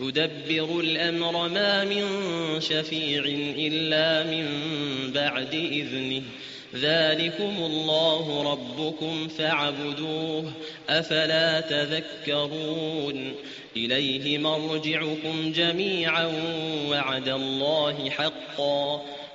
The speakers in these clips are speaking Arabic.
يدبر الأمر ما من شفيع إلا من بعد إذنه. ذلكم الله ربكم فاعبدوه أفلا تذكرون. إليه مرجعكم جميعا وعد الله حقا.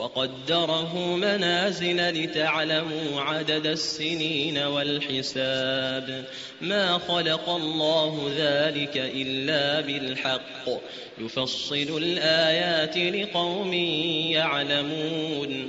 وقدره منازل لتعلموا عدد السنين والحساب. ما خلق الله ذلك إلا بالحق. يفصل الآيات لقوم يعلمون.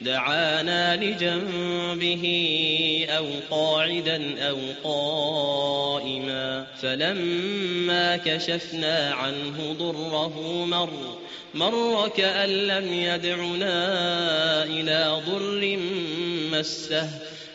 دعانا لجنبه أو قاعدا أو قائما فلما كشفنا عنه ضره مر مر كأن لم يدعنا إلى ضر مسه.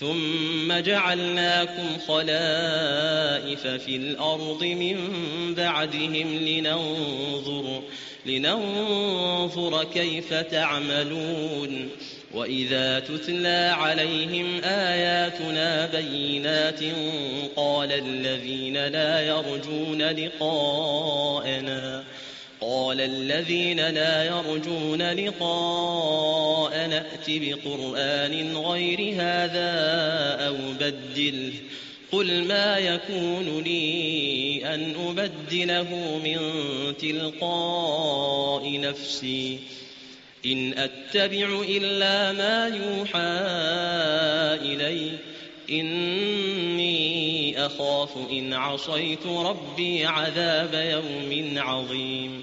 ثم جعلناكم خلائف في الأرض من بعدهم لننظر لننظر كيف تعملون. وإذا تتلى عليهم آياتنا بينات قال الذين لا يرجون لقاءنا قال الذين لا يرجون لقاء نأت بقرآن غير هذا أو بدله قل ما يكون لي أن أبدله من تلقاء نفسي إن أتبع إلا ما يوحى إلي إني أخاف إن عصيت ربي عذاب يوم عظيم.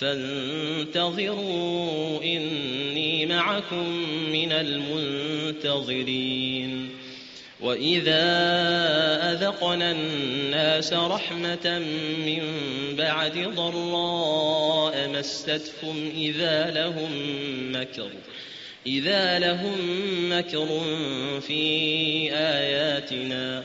فانتظروا إني معكم من المنتظرين. وإذا أذقنا الناس رحمة من بعد ضراء مستهم إذا لهم مكر إذا لهم مكر في آياتنا.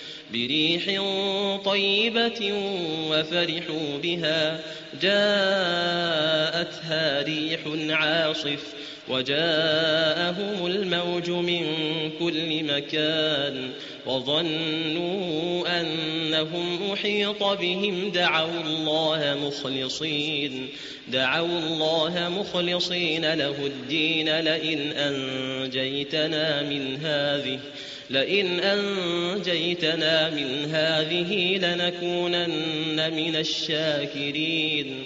بريح طيبة وفرحوا بها. جاءتها ريح عاصف وجاءهم الموج من كل مكان. وظنوا أنهم أحيط بهم دعوا الله مخلصين دعوا الله مخلصين له الدين لئن أنجيتنا من هذه لئن أنجيتنا من هذه لنكونن من الشاكرين.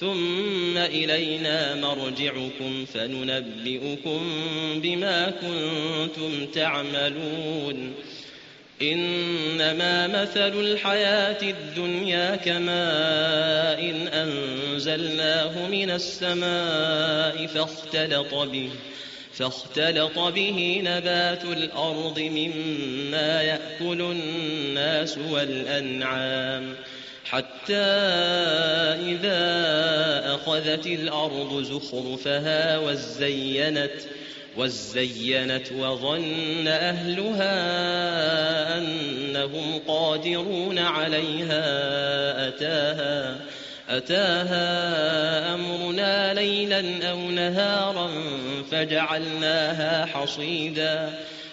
ثم إلينا مرجعكم فننبئكم بما كنتم تعملون. إنما مثل الحياة الدنيا كماء أنزلناه من السماء فاختلط به فاختلط به نبات الأرض مما يأكل الناس والأنعام. حتى إذا أخذت الأرض زخرفها وزينت وزينت وظن أهلها أنهم قادرون عليها. أتاها أتاها أمرنا ليلا أو نهارا فجعلناها حصيدا.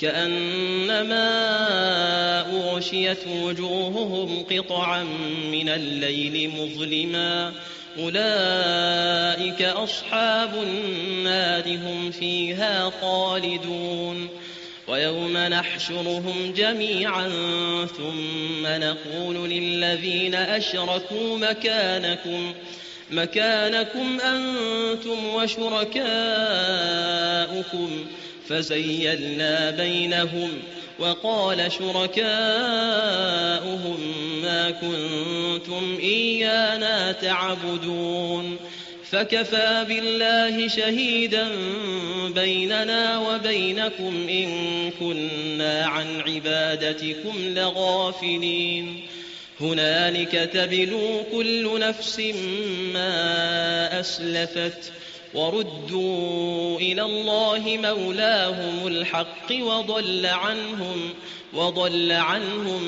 كأنما أغشيت وجوههم قطعا من الليل مظلما أولئك أصحاب النار هم فيها خالدون ويوم نحشرهم جميعا ثم نقول للذين أشركوا مكانكم مكانكم أنتم وشركاؤكم فزيلنا بينهم وقال شركاؤهم ما كنتم إيانا تعبدون فكفى بالله شهيدا بيننا وبينكم إن كنا عن عبادتكم لغافلين هنالك تبلو كل نفس ما أسلفت وردوا إلى الله مولاهم الحق وضل عنهم وضل عنهم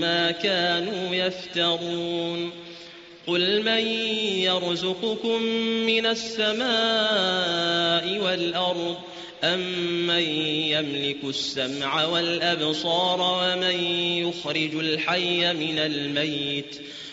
ما كانوا يفترون قل من يرزقكم من السماء والأرض أمن يملك السمع والأبصار ومن يخرج الحي من الميت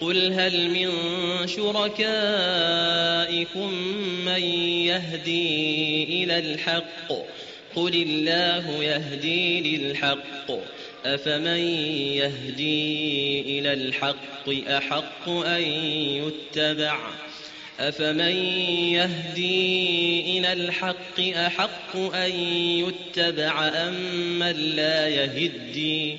قل هل من شركائكم من يهدي إلى الحق قل الله يهدي للحق أفمن يهدي إلى الحق أحق أن يتبع أفمن يهدي إلى الحق أحق أن يتبع أم من لا يهدي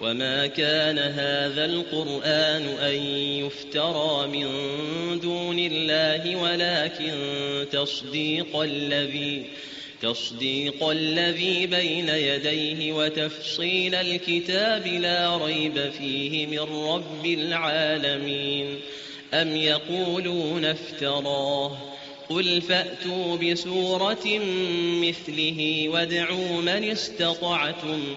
وما كان هذا القرآن أن يفترى من دون الله ولكن تصديق الذي تصديق الذي بين يديه وتفصيل الكتاب لا ريب فيه من رب العالمين أم يقولون افتراه قل فأتوا بسورة مثله وادعوا من استطعتم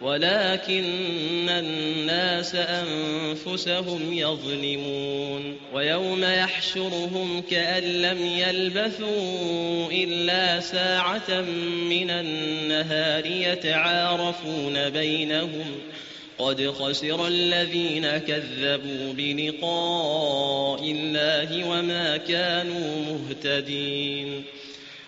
ولكن الناس أنفسهم يظلمون ويوم يحشرهم كأن لم يلبثوا إلا ساعة من النهار يتعارفون بينهم قد خسر الذين كذبوا بلقاء الله وما كانوا مهتدين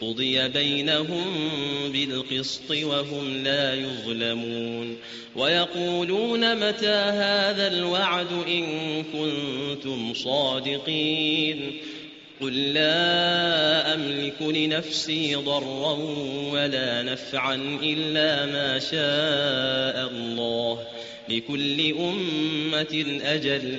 قضي بينهم بالقسط وهم لا يظلمون ويقولون متى هذا الوعد إن كنتم صادقين قل لا أملك لنفسي ضرا ولا نفعا إلا ما شاء الله لكل أمة أجل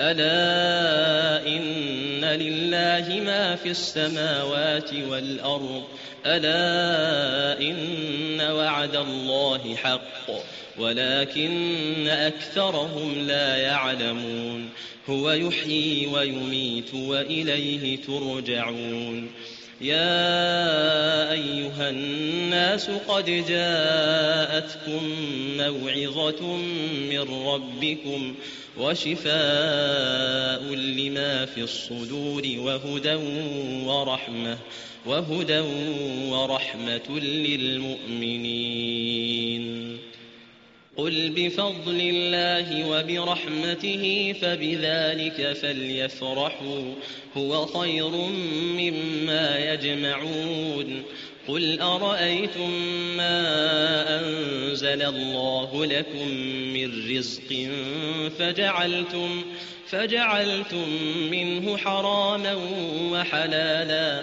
ألا إن لله ما في السماوات والأرض؟ ألا إن وعد الله حق ولكن أكثرهم لا يعلمون. هو يحيي ويميت وإليه ترجعون. يا أيها الناس قد جاءتكم موعظة من ربكم وشفاء لما في الصدور وهدى ورحمة وهدى ورحمة للمؤمنين. قل بفضل الله وبرحمته فبذلك فليفرحوا هو خير مما يجمعون قل أرأيتم ما أنزل الله لكم من رزق فجعلتم فجعلتم منه حراما وحلالا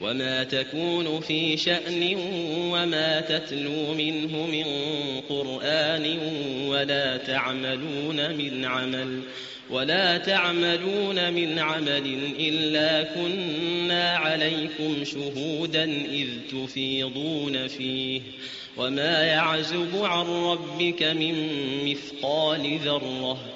وما تكون في شأن وما تتلو منه من قرآن ولا تعملون من عمل ولا تعملون من عمل إلا كنا عليكم شهودا إذ تفيضون فيه وما يعزب عن ربك من مثقال ذرة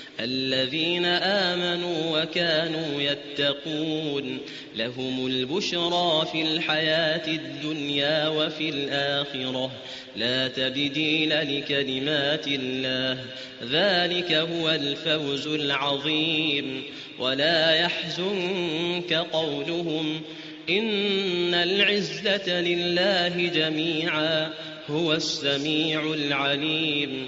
الذين آمنوا وكانوا يتقون لهم البشرى في الحياة الدنيا وفي الآخرة. لا تبديل لكلمات الله. ذلك هو الفوز العظيم. ولا يحزنك قولهم. إن العزة لله جميعا. هو السميع العليم.